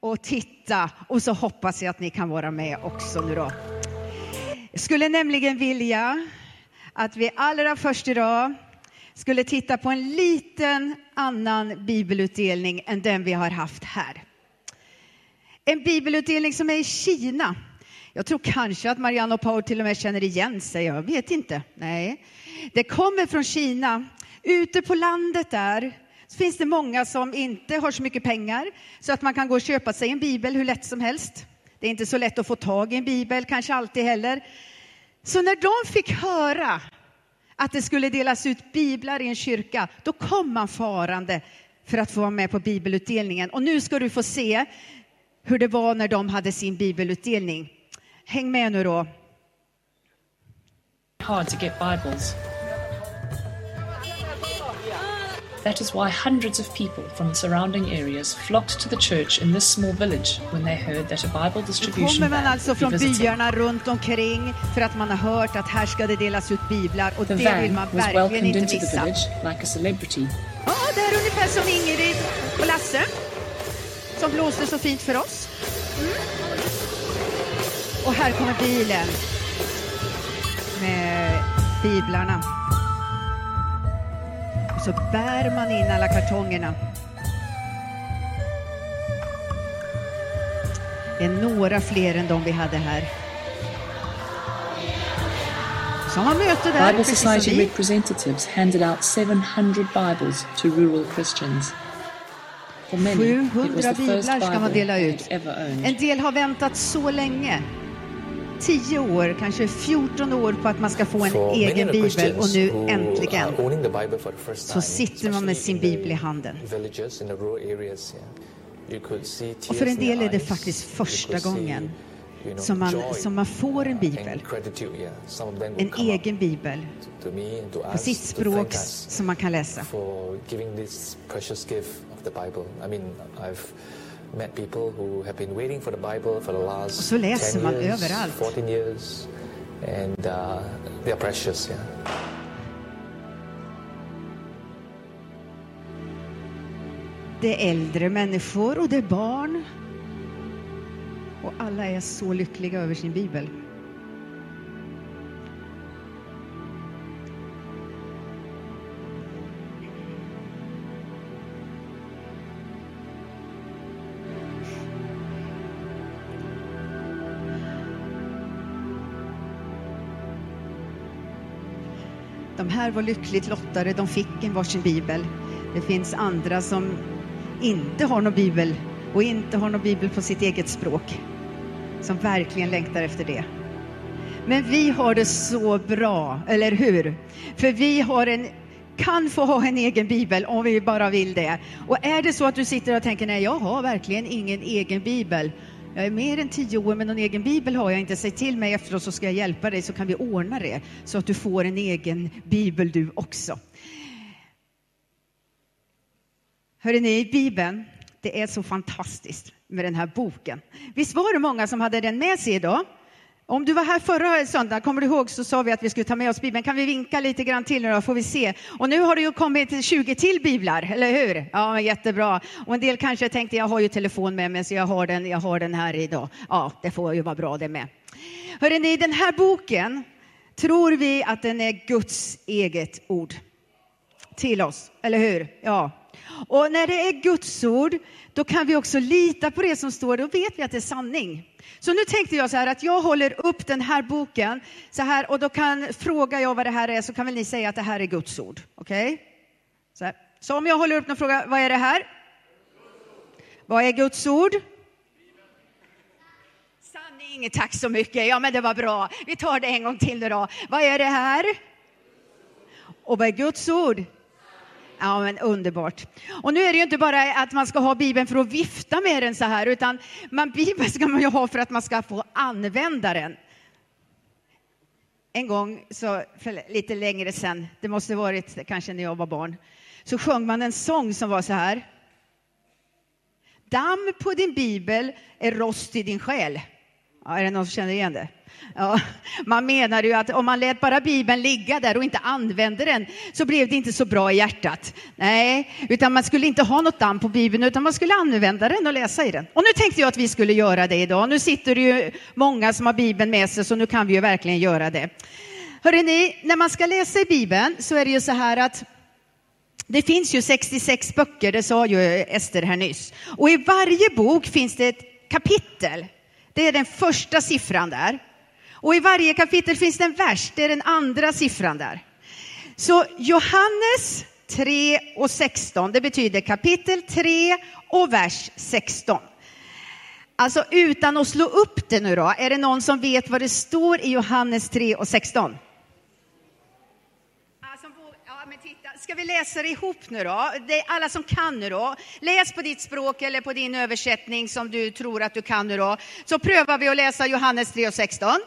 och titta och så hoppas jag att ni kan vara med också nu då. Jag skulle nämligen vilja att vi allra först idag skulle titta på en liten annan bibelutdelning än den vi har haft här. En bibelutdelning som är i Kina. Jag tror kanske att Marianne och Paul till och med känner igen sig, jag vet inte. Nej, det kommer från Kina. Ute på landet där så finns det många som inte har så mycket pengar så att man kan gå och köpa sig en bibel hur lätt som helst. Det är inte så lätt att få tag i en bibel, kanske alltid heller. Så när de fick höra att det skulle delas ut biblar i en kyrka, då kom man farande för att få vara med på bibelutdelningen. Och nu ska du få se hur det var när de hade sin bibelutdelning. Häng med nu då. Hard to get Bibles. That is why hundreds of people from the surrounding areas flocked to the church in this small village when they heard that a Bible distribution kommer man van alltså från byarna runt omkring för att man har hört att här ska det delas ut biblar och The det vill man verkligen inte into the missa. village like a celebrity. Ja, det är ungefär som Ingrid och Lasse som blåste så fint för oss. Mm. Och här kommer bilen med biblarna. Och så bär man in alla kartongerna. Det är några fler än de vi hade här. Så har möte där, Bible som Society vi. representatives handed out 700 Bibles to rural Christians. For many, it was 700 the first biblar ska man dela ut. En del har väntat så länge. 10 år, kanske 14 år på att man ska få en For egen bibel och nu äntligen så sitter man med sin bibel i handen. Villages, areas, yeah. Och för en del är det faktiskt första see, gången you know, som man, som man får en bibel. yeah. En egen bibel to me på sitt språk som man kan läsa. For giving this precious gift of the Bible. I mean, I've met people who have been waiting for the Bible for the last Och så läser 10 man years, överallt. 14 years, and uh, they are precious, yeah. Det är äldre människor och det är barn. Och alla är så lyckliga över sin bibel. De här var lyckligt lottade, de fick en varsin bibel. Det finns andra som inte har någon bibel och inte har någon bibel på sitt eget språk. Som verkligen längtar efter det. Men vi har det så bra, eller hur? För vi har en, kan få ha en egen bibel om vi bara vill det. Och är det så att du sitter och tänker, nej jag har verkligen ingen egen bibel. Jag är mer än tio år, men någon egen bibel har jag inte. Säg till mig efteråt så ska jag hjälpa dig så kan vi ordna det. Så att du får en egen bibel du också. Hörrni, ni, Bibeln, det är så fantastiskt med den här boken. Visst var det många som hade den med sig idag? Om du var här förra söndagen, kommer du ihåg, så sa vi att vi skulle ta med oss Bibeln. Kan vi vinka lite grann till nu då, får vi se. Och nu har det ju kommit 20 till biblar, eller hur? Ja, men jättebra. Och en del kanske tänkte, jag har ju telefon med mig, så jag har den, jag har den här idag. Ja, det får ju vara bra det med. Hörrni, den här boken tror vi att den är Guds eget ord till oss, eller hur? Ja. Och när det är Guds ord, då kan vi också lita på det som står, då vet vi att det är sanning. Så nu tänkte jag så här att jag håller upp den här boken så här och då kan, fråga jag vad det här är så kan väl ni säga att det här är Guds ord. Okej? Så, här. så om jag håller upp den och frågar, vad är det här? Vad är Guds ord? Sanning, tack så mycket. Ja, men det var bra. Vi tar det en gång till nu då. Vad är det här? Och vad är Guds ord? Ja, men underbart. Och nu är det ju inte bara att man ska ha Bibeln för att vifta med den så här, utan man, Bibeln ska man ju ha för att man ska få använda den. En gång, så, för lite längre sen, det måste varit kanske när jag var barn, så sjöng man en sång som var så här. Damm på din bibel är rost i din själ. Ja, är det någon som känner igen det? Ja, man menar ju att om man lät bara Bibeln ligga där och inte använde den så blev det inte så bra i hjärtat. Nej, utan man skulle inte ha något damm på Bibeln utan man skulle använda den och läsa i den. Och nu tänkte jag att vi skulle göra det idag. Nu sitter det ju många som har Bibeln med sig så nu kan vi ju verkligen göra det. Hörrni, när man ska läsa i Bibeln så är det ju så här att det finns ju 66 böcker, det sa ju Ester här nyss. Och i varje bok finns det ett kapitel. Det är den första siffran där. Och i varje kapitel finns det en vers, det är den andra siffran där. Så Johannes 3 och 16, det betyder kapitel 3 och vers 16. Alltså utan att slå upp det nu då, är det någon som vet vad det står i Johannes 3 och 16? Ska vi läsa det ihop nu då? Det är alla som kan nu då. Läs på ditt språk eller på din översättning som du tror att du kan nu då. Så prövar vi att läsa Johannes 3 och 16.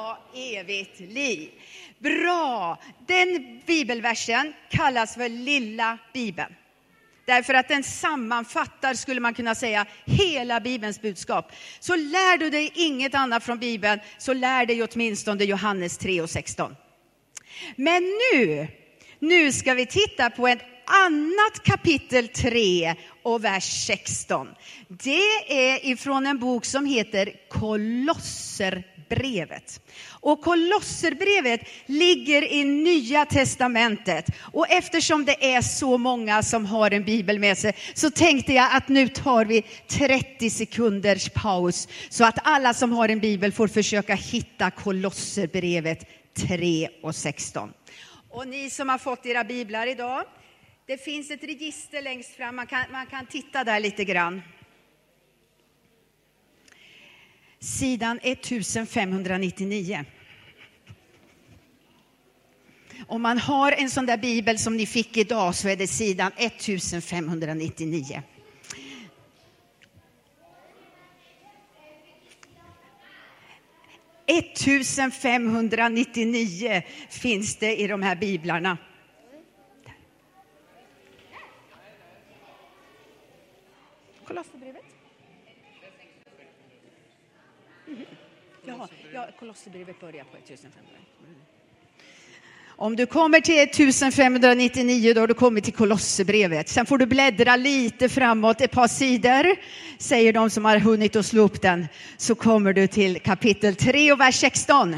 Ha evigt liv. Bra! Den bibelversen kallas för lilla bibeln. Därför att den sammanfattar, skulle man kunna säga, hela Bibelns budskap. Så lär du dig inget annat från Bibeln, så lär dig åtminstone Johannes 3 och 16. Men nu, nu ska vi titta på ett annat kapitel 3 och vers 16. Det är ifrån en bok som heter Kolosser brevet. Och Kolosserbrevet ligger i Nya Testamentet. Och eftersom det är så många som har en bibel med sig så tänkte jag att nu tar vi 30 sekunders paus så att alla som har en bibel får försöka hitta Kolosserbrevet 3 och 16. Och ni som har fått era biblar idag, det finns ett register längst fram, man kan, man kan titta där lite grann. Sidan 1599. Om man har en sån där bibel som ni fick idag så är det sidan 1599. –1599 finns det i de här biblarna. Jaha, ja, Kolosserbrevet börjar på 1500. Mm. Om du kommer till 1599 då har du kommit till Kolosserbrevet. Sen får du bläddra lite framåt ett par sidor, säger de som har hunnit att slå upp den. Så kommer du till kapitel 3 och vers 16.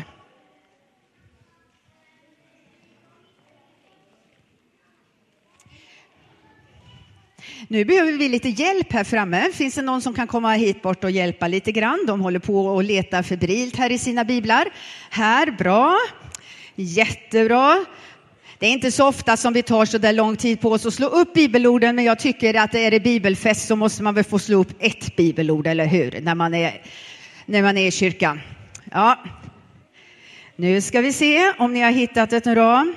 Nu behöver vi lite hjälp här framme. Finns det någon som kan komma hit bort och hjälpa lite grann? De håller på och letar febrilt här i sina biblar. Här, bra. Jättebra. Det är inte så ofta som vi tar så där lång tid på oss att slå upp bibelorden, men jag tycker att är det bibelfest så måste man väl få slå upp ett bibelord, eller hur? När man är, när man är i kyrkan. Ja. Nu ska vi se om ni har hittat ett ram.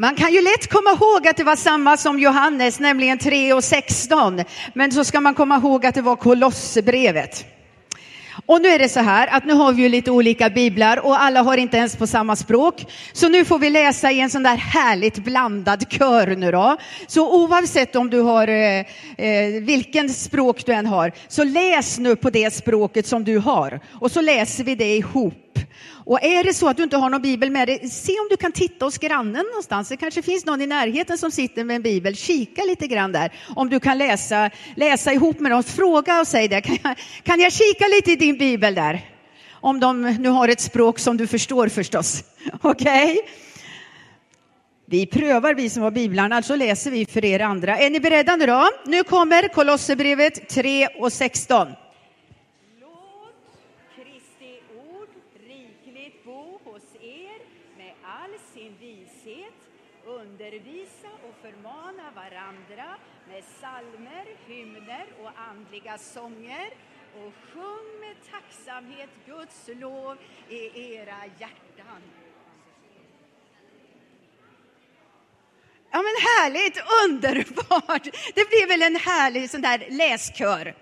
Man kan ju lätt komma ihåg att det var samma som Johannes, nämligen 3 och 16. Men så ska man komma ihåg att det var Kolosserbrevet. Och nu är det så här att nu har vi ju lite olika biblar och alla har inte ens på samma språk. Så nu får vi läsa i en sån där härligt blandad kör nu då. Så oavsett om du har eh, eh, vilken språk du än har, så läs nu på det språket som du har. Och så läser vi det ihop. Och är det så att du inte har någon bibel med dig, se om du kan titta hos grannen någonstans. Det kanske finns någon i närheten som sitter med en bibel. Kika lite grann där. Om du kan läsa, läsa ihop med dem. Fråga och säg det. Kan jag, kan jag kika lite i din bibel där? Om de nu har ett språk som du förstår förstås. Okej? Okay? Vi prövar, vi som har biblarna, så läser vi för er andra. Är ni beredda nu då? Nu kommer Kolosserbrevet 3 och 16. Hymner och andliga sånger och sjung med tacksamhet Guds lov i era hjärtan. Ja men härligt, underbart! Det blir väl en härlig sån där läskör.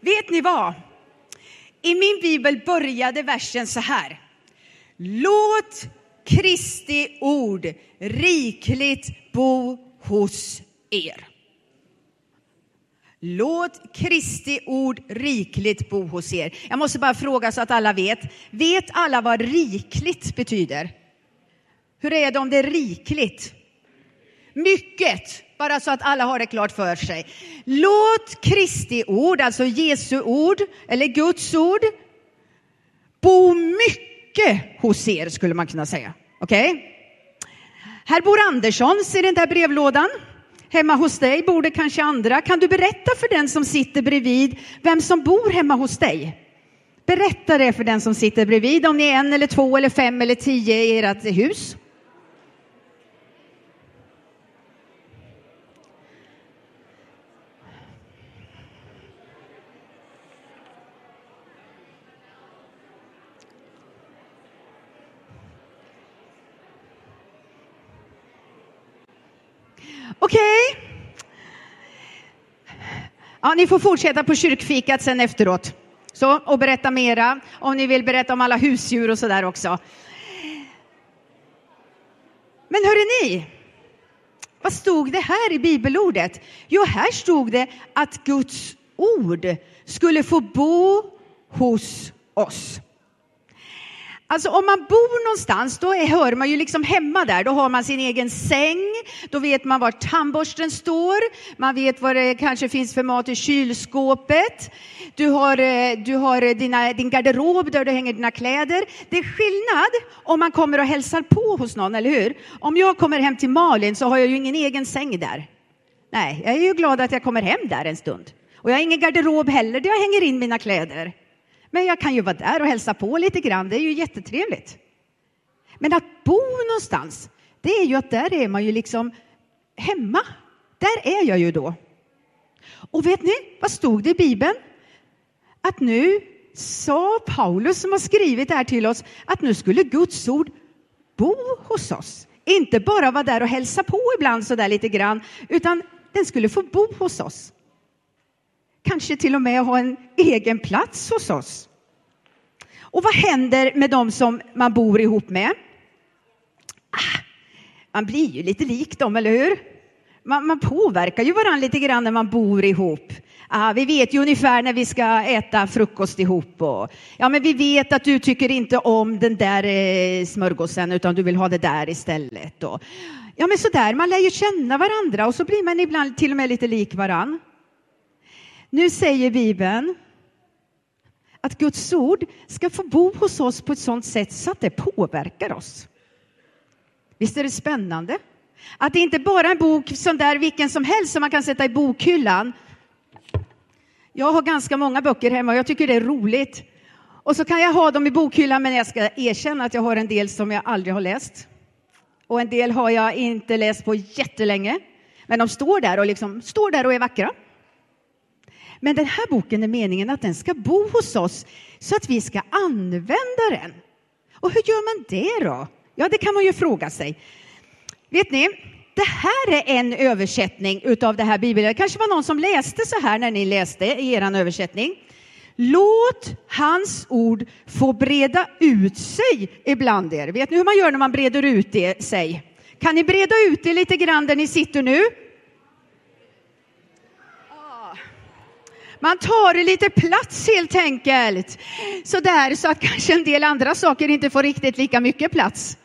Vet ni vad? I min bibel började versen så här. Låt Kristi ord rikligt bo hos er. Låt Kristi ord rikligt bo hos er. Jag måste bara fråga så att alla vet. Vet alla vad rikligt betyder? Hur är det om det är rikligt? Mycket, bara så att alla har det klart för sig. Låt Kristi ord, alltså Jesu ord, eller Guds ord, bo mycket hos er, skulle man kunna säga. Okej? Okay? Här bor Andersson, ser den där brevlådan. Hemma hos dig bor det kanske andra. Kan du berätta för den som sitter bredvid vem som bor hemma hos dig? Berätta det för den som sitter bredvid, om ni är en eller två eller fem eller tio i ert hus. Okej. Okay. Ja, ni får fortsätta på kyrkfikat sen efteråt. Så, och berätta mera om ni vill berätta om alla husdjur och sådär också. Men hörde ni, vad stod det här i bibelordet? Jo, här stod det att Guds ord skulle få bo hos oss. Alltså om man bor någonstans, då är, hör man ju liksom hemma där. Då har man sin egen säng, då vet man var tandborsten står, man vet vad det kanske finns för mat i kylskåpet. Du har, eh, du har eh, dina, din garderob där du hänger dina kläder. Det är skillnad om man kommer och hälsar på hos någon, eller hur? Om jag kommer hem till Malin så har jag ju ingen egen säng där. Nej, jag är ju glad att jag kommer hem där en stund. Och jag har ingen garderob heller där jag hänger in mina kläder. Men jag kan ju vara där och hälsa på lite grann, det är ju jättetrevligt. Men att bo någonstans, det är ju att där är man ju liksom hemma. Där är jag ju då. Och vet ni, vad stod det i Bibeln? Att nu sa Paulus som har skrivit det här till oss att nu skulle Guds ord bo hos oss. Inte bara vara där och hälsa på ibland så där lite grann, utan den skulle få bo hos oss kanske till och med ha en egen plats hos oss. Och vad händer med dem som man bor ihop med? Ah, man blir ju lite lik dem, eller hur? Man, man påverkar ju varandra lite grann när man bor ihop. Ah, vi vet ju ungefär när vi ska äta frukost ihop. Och, ja, men vi vet att du tycker inte om den där eh, smörgåsen utan du vill ha det där istället. Och, ja, men sådär, man lär ju känna varandra och så blir man ibland till och med lite lik varandra. Nu säger Bibeln att Guds ord ska få bo hos oss på ett sådant sätt så att det påverkar oss. Visst är det spännande? Att det inte bara är en bok som där vilken som helst som man kan sätta i bokhyllan. Jag har ganska många böcker hemma och jag tycker det är roligt. Och så kan jag ha dem i bokhyllan, men jag ska erkänna att jag har en del som jag aldrig har läst. Och en del har jag inte läst på jättelänge. Men de står där och liksom står där och är vackra. Men den här boken är meningen att den ska bo hos oss så att vi ska använda den. Och hur gör man det då? Ja, det kan man ju fråga sig. Vet ni, det här är en översättning utav det här bibeln. Det kanske var någon som läste så här när ni läste i er översättning. Låt hans ord få breda ut sig ibland er. Vet ni hur man gör när man breder ut det, sig? Kan ni breda ut det lite grann där ni sitter nu? Man tar lite plats helt enkelt. Så där så att kanske en del andra saker inte får riktigt lika mycket plats.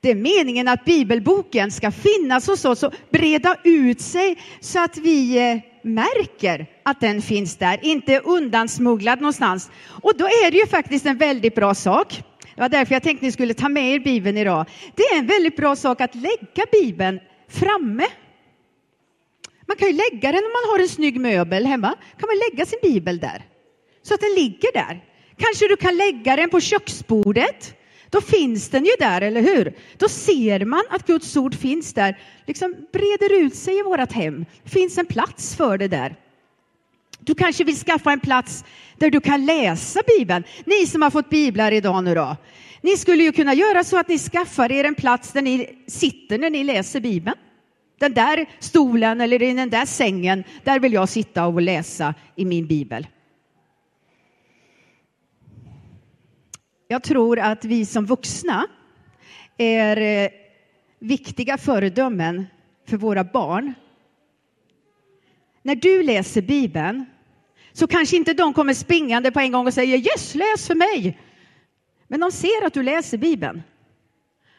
Det är meningen att bibelboken ska finnas hos oss och breda ut sig så att vi eh, märker att den finns där, inte undansmugglad någonstans. Och då är det ju faktiskt en väldigt bra sak. Det var därför jag tänkte att ni skulle ta med er Bibeln idag. Det är en väldigt bra sak att lägga Bibeln framme man kan ju lägga den om man har en snygg möbel hemma. kan man lägga sin bibel där. Så att den ligger där. Kanske du kan lägga den på köksbordet. Då finns den ju där, eller hur? Då ser man att Guds ord finns där, liksom breder ut sig i vårt hem. Det finns en plats för det där. Du kanske vill skaffa en plats där du kan läsa Bibeln. Ni som har fått biblar idag nu då. Ni skulle ju kunna göra så att ni skaffar er en plats där ni sitter när ni läser Bibeln. Den där stolen eller i den där sängen, där vill jag sitta och läsa i min bibel. Jag tror att vi som vuxna är eh, viktiga föredömen för våra barn. När du läser Bibeln så kanske inte de kommer springande på en gång och säger yes, läs för mig. Men de ser att du läser Bibeln.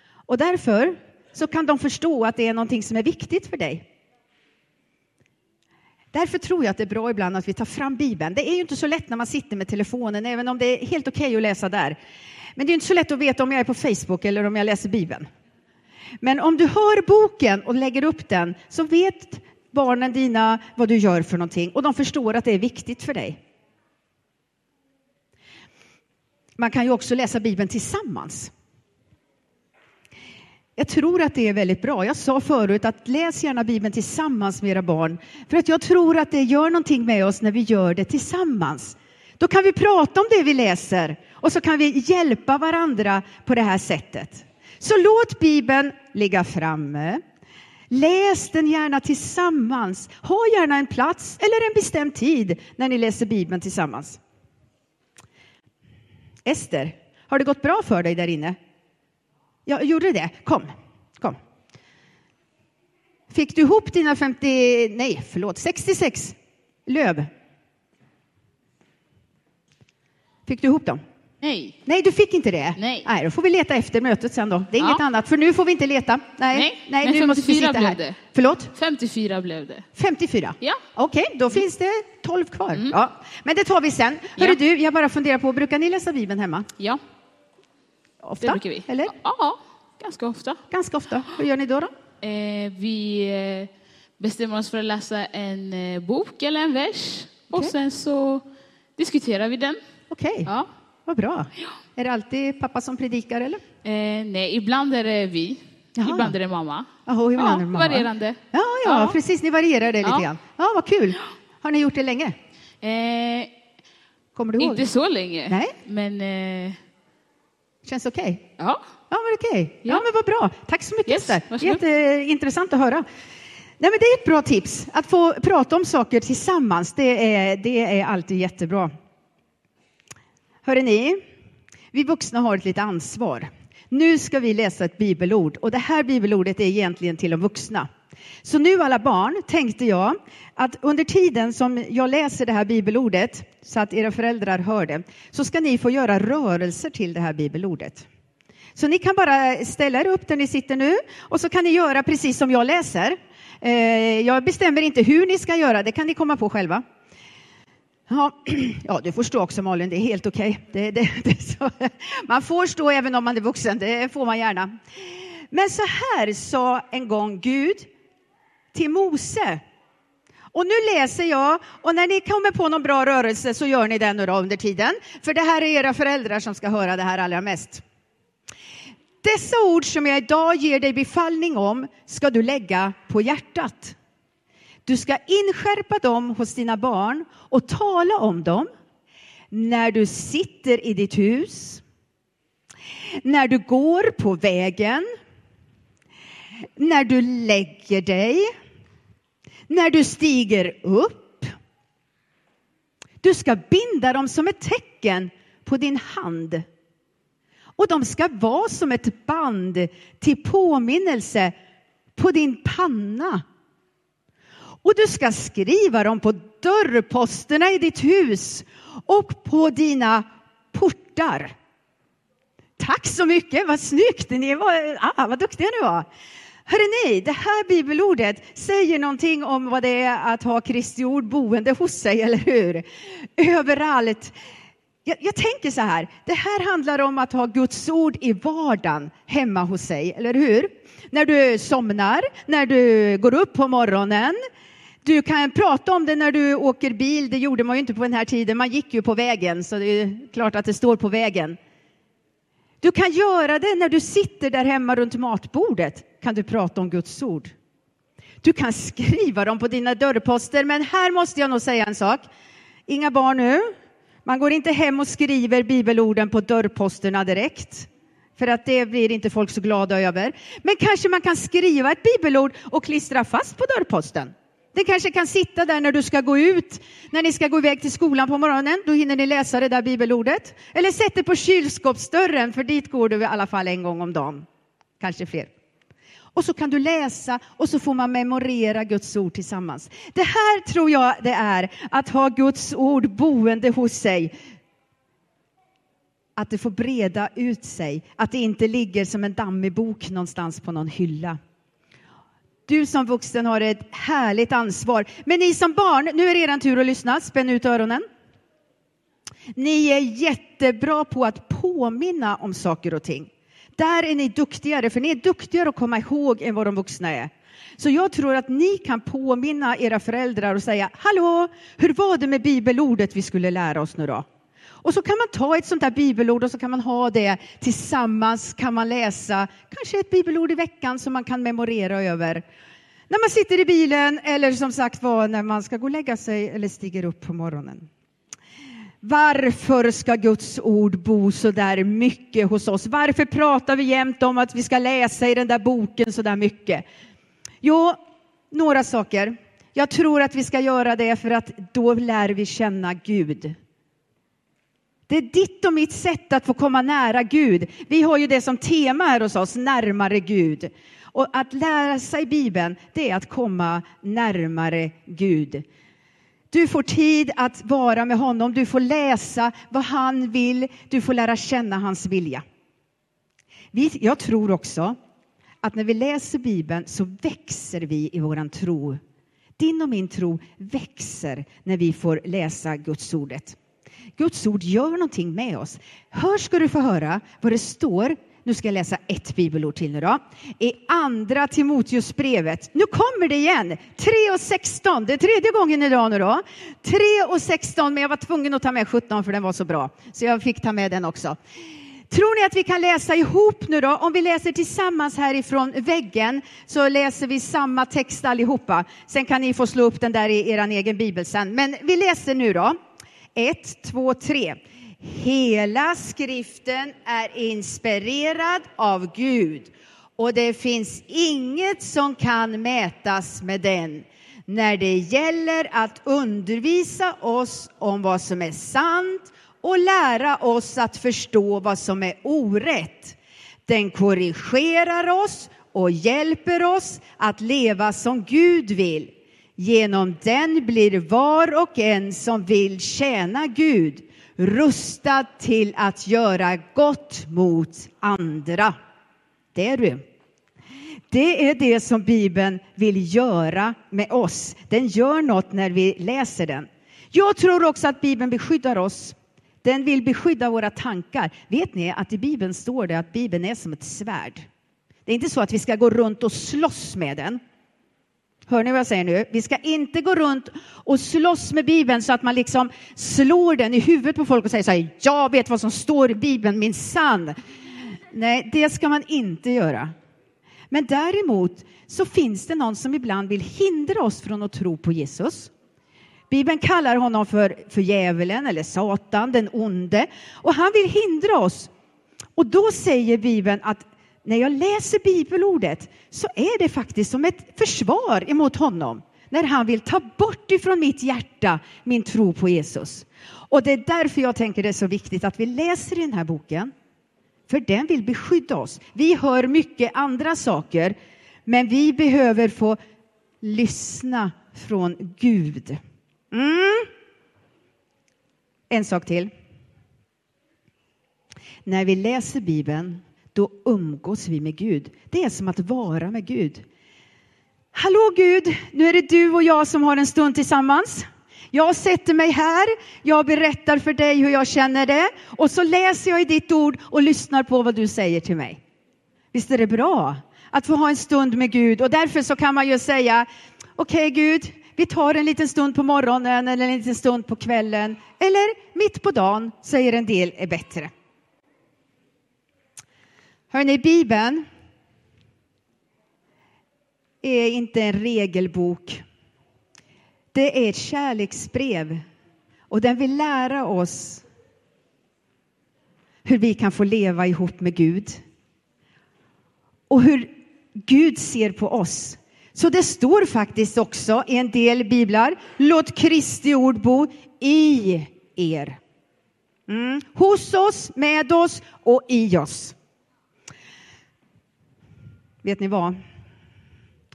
Och därför så kan de förstå att det är någonting som är viktigt för dig. Därför tror jag att det är bra ibland att vi tar fram Bibeln. Det är ju inte så lätt när man sitter med telefonen, även om det är helt okej okay att läsa där. Men det är inte så lätt att veta om jag är på Facebook eller om jag läser Bibeln. Men om du hör boken och lägger upp den så vet barnen dina vad du gör för någonting och de förstår att det är viktigt för dig. Man kan ju också läsa Bibeln tillsammans. Jag tror att det är väldigt bra. Jag sa förut att läs gärna Bibeln tillsammans med era barn. För att jag tror att det gör någonting med oss när vi gör det tillsammans. Då kan vi prata om det vi läser och så kan vi hjälpa varandra på det här sättet. Så låt Bibeln ligga framme. Läs den gärna tillsammans. Ha gärna en plats eller en bestämd tid när ni läser Bibeln tillsammans. Ester, har det gått bra för dig där inne? Ja, gjorde det? Kom, kom. Fick du ihop dina 50, nej, förlåt, 66 löv? Fick du ihop dem? Nej. Nej, du fick inte det? Nej. Nej, då får vi leta efter mötet sen då. Det är Ja. inget annat, för nu får vi inte leta. Nej, Nej, nej nu måste vi 54 sitta här. blev det. Förlåt? 54 blev det. 54? Ja. Okej, då finns det 12 kvar. Ja. Men det tar vi sen. Hörru Ja. du, jag bara funderar på, brukar ni läsa Bibeln hemma? Ja, Ofta? det brukar vi. Eller? Ja, ganska ofta. Ganska ofta. Hur gör ni då? då? Eh, vi eh, bestämmer oss för att läsa en eh, bok eller en vers och Okej. sen så diskuterar vi den. Okej, Ja. vad bra. Är det alltid pappa som predikar eller? Eh, nej, ibland är det vi, Jaha. ibland är det mamma. Jaha, ibland är det mamma. varierande. Ja, ja, Ja. precis. Ni varierar det lite Ja. grann. Ja, vad kul. Har ni gjort det länge? Eh, Kommer du ihåg? inte så länge, Nej. men eh, Känns okej? ja. Ja, men okej. Ja. Ja. men vad bra. Tack så mycket, Yes, Ester. Jätteintressant att höra. Nej, men det är ett bra tips. Att få prata om saker tillsammans, det är, det är alltid jättebra. Hörrni, ni, vi vuxna har ett litet ansvar. Nu ska vi läsa ett bibelord och det här bibelordet är egentligen till de vuxna. Så nu alla barn tänkte jag att under tiden som jag läser det här bibelordet så att era föräldrar hör det så ska ni få göra rörelser till det här bibelordet. Så ni kan bara ställa er upp där ni sitter nu och så kan ni göra precis som jag läser. Eh, jag bestämmer inte hur ni ska göra, det kan ni komma på själva. Ja, ja du får stå också Malin, det är helt okej. Det, det, det. Man får stå även om man är vuxen, det får man gärna. Men så här sa en gång Gud till Mose. Och nu läser jag, och när ni kommer på någon bra rörelse så gör ni den nu då under tiden. För det här är era föräldrar som ska höra det här allra mest. Dessa ord som jag idag ger dig befallning om ska du lägga på hjärtat. Du ska inskärpa dem hos dina barn och tala om dem när du sitter i ditt hus, när du går på vägen, när du lägger dig, när du stiger upp. Du ska binda dem som ett tecken på din hand och de ska vara som ett band till påminnelse på din panna. Och du ska skriva dem på dörrposterna i ditt hus och på dina portar. Tack så mycket, vad snyggt! Ni var, ah, vad duktiga ni var. Hörrni, det här bibelordet säger någonting om vad det är att ha Kristi ord boende hos sig, eller hur? Överallt. Jag, jag, tänker så här, det här handlar om att ha Guds ord i vardagen hemma hos sig, eller hur? När du somnar, när du går upp på morgonen. Du kan prata om det när du åker bil, det gjorde man ju inte på den här tiden, man gick ju på vägen, så det är klart att det står på vägen. Du kan göra det när du sitter där hemma runt matbordet, kan du prata om Guds ord. Du kan skriva dem på dina dörrposter, men här måste jag nog säga en sak. Inga barn nu, man går inte hem och skriver bibelorden på dörrposterna direkt. För att det blir inte folk så glada över. Men kanske man kan skriva ett bibelord och klistra fast på dörrposten. Det kanske kan sitta där när du ska gå ut, när ni ska gå iväg till skolan på morgonen. Då hinner ni läsa det där bibelordet. Eller sätt det på kylskåpsdörren, för dit går du i alla fall en gång om dagen. Kanske fler. Och så kan du läsa och så får man memorera Guds ord tillsammans. Det här tror jag det är att ha Guds ord boende hos sig. Att det får breda ut sig, att det inte ligger som en dammig bok någonstans på någon hylla. Du som vuxen har ett härligt ansvar. Men ni som barn, nu är det er tur att lyssna. Spänn ut öronen. Ni är jättebra på att påminna om saker och ting. Där är ni duktigare, för ni är duktigare att komma ihåg än vad de vuxna är. Så jag tror att ni kan påminna era föräldrar och säga, hallå, hur var det med bibelordet vi skulle lära oss nu då? Och så kan man ta ett sånt där bibelord och så kan man ha det tillsammans, kan man läsa kanske ett bibelord i veckan som man kan memorera över. När man sitter i bilen eller som sagt var när man ska gå och lägga sig eller stiger upp på morgonen. Varför ska Guds ord bo så där mycket hos oss? Varför pratar vi jämt om att vi ska läsa i den där boken så där mycket? Jo, några saker. Jag tror att vi ska göra det för att då lär vi känna Gud. Det är ditt och mitt sätt att få komma nära Gud. Vi har ju det som tema här hos oss, närmare Gud. Och att lära sig Bibeln, det är att komma närmare Gud. Du får tid att vara med honom, du får läsa vad han vill, du får lära känna hans vilja. Jag tror också att när vi läser Bibeln så växer vi i våran tro. Din och min tro växer när vi får läsa Guds ordet. Guds ord gör någonting med oss. Hör ska du få höra vad det står nu ska jag läsa ett bibelord till nu då. I andra Timoteusbrevet. Nu kommer det igen! 3 och 16. Det är tredje gången idag nu då. 3 och 16, men jag var tvungen att ta med 17 för den var så bra. Så jag fick ta med den också. Tror ni att vi kan läsa ihop nu då? Om vi läser tillsammans härifrån väggen så läser vi samma text allihopa. Sen kan ni få slå upp den där i er egen bibel sen. Men vi läser nu då. 1, 2, 3. Hela skriften är inspirerad av Gud och det finns inget som kan mätas med den när det gäller att undervisa oss om vad som är sant och lära oss att förstå vad som är orätt. Den korrigerar oss och hjälper oss att leva som Gud vill. Genom den blir var och en som vill tjäna Gud rustad till att göra gott mot andra. Det är du. Det är det som Bibeln vill göra med oss. Den gör något när vi läser den. Jag tror också att Bibeln beskyddar oss. Den vill beskydda våra tankar. Vet ni att i Bibeln står det att Bibeln är som ett svärd? Det är inte så att vi ska gå runt och slåss med den. Hör ni vad jag säger nu? Vi ska inte gå runt och slåss med Bibeln så att man liksom slår den i huvudet på folk och säger så här, jag vet vad som står i Bibeln, min sann. Nej, det ska man inte göra. Men däremot så finns det någon som ibland vill hindra oss från att tro på Jesus. Bibeln kallar honom för, för djävulen eller Satan, den onde, och han vill hindra oss. Och då säger Bibeln att när jag läser bibelordet så är det faktiskt som ett försvar emot honom när han vill ta bort ifrån mitt hjärta min tro på Jesus. Och det är därför jag tänker det är så viktigt att vi läser i den här boken. För den vill beskydda oss. Vi hör mycket andra saker, men vi behöver få lyssna från Gud. Mm. En sak till. När vi läser Bibeln då umgås vi med Gud. Det är som att vara med Gud. Hallå Gud, nu är det du och jag som har en stund tillsammans. Jag sätter mig här, jag berättar för dig hur jag känner det och så läser jag i ditt ord och lyssnar på vad du säger till mig. Visst är det bra att få ha en stund med Gud och därför så kan man ju säga okej okay, Gud, vi tar en liten stund på morgonen eller en liten stund på kvällen eller mitt på dagen säger en del är bättre. Hörrni, Bibeln är inte en regelbok. Det är ett kärleksbrev och den vill lära oss hur vi kan få leva ihop med Gud och hur Gud ser på oss. Så det står faktiskt också i en del biblar, låt Kristi ord bo i er. Mm. Hos oss, med oss och i oss. Vet ni vad?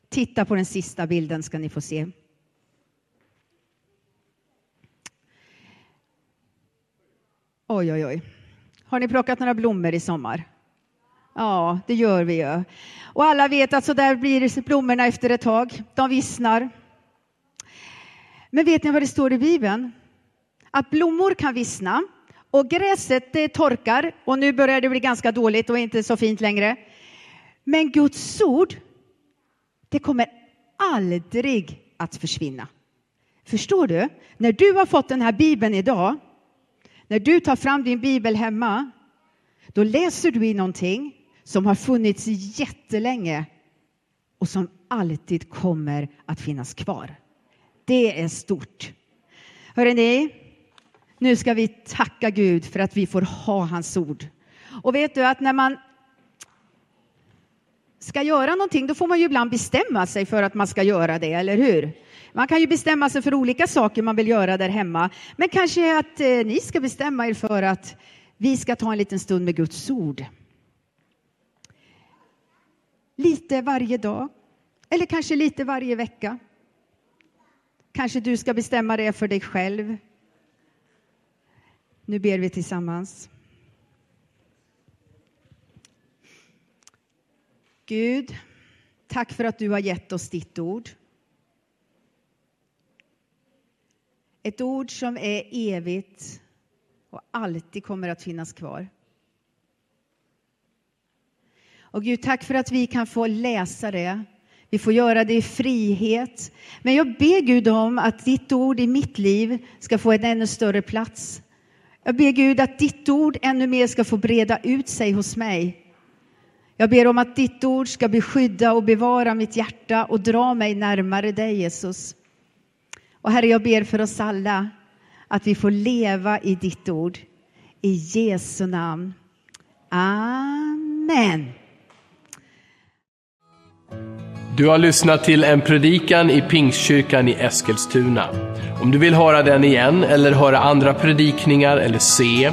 Titta på den sista bilden ska ni få se. Oj, oj, oj. Har ni plockat några blommor i sommar? Ja, det gör vi ju. Och alla vet att så där blir blommorna efter ett tag. De vissnar. Men vet ni vad det står i Bibeln? Att blommor kan vissna och gräset det torkar och nu börjar det bli ganska dåligt och inte så fint längre. Men Guds ord, det kommer aldrig att försvinna. Förstår du? När du har fått den här bibeln idag, när du tar fram din bibel hemma, då läser du i någonting som har funnits jättelänge och som alltid kommer att finnas kvar. Det är stort. Hörrni, nu ska vi tacka Gud för att vi får ha hans ord. Och vet du att när man ska göra någonting, då får man ju ibland bestämma sig för att man ska göra det, eller hur? Man kan ju bestämma sig för olika saker man vill göra där hemma, men kanske att eh, ni ska bestämma er för att vi ska ta en liten stund med Guds ord. Lite varje dag, eller kanske lite varje vecka. Kanske du ska bestämma det för dig själv. Nu ber vi tillsammans. Gud, tack för att du har gett oss ditt ord. Ett ord som är evigt och alltid kommer att finnas kvar. Och Gud, tack för att vi kan få läsa det. Vi får göra det i frihet. Men jag ber Gud om att ditt ord i mitt liv ska få en ännu större plats. Jag ber Gud att ditt ord ännu mer ska få breda ut sig hos mig. Jag ber om att ditt ord ska beskydda och bevara mitt hjärta och dra mig närmare dig, Jesus. Och Herre, jag ber för oss alla att vi får leva i ditt ord. I Jesu namn. Amen. Du har lyssnat till en predikan i Pingstkyrkan i Eskilstuna. Om du vill höra den igen eller höra andra predikningar eller se,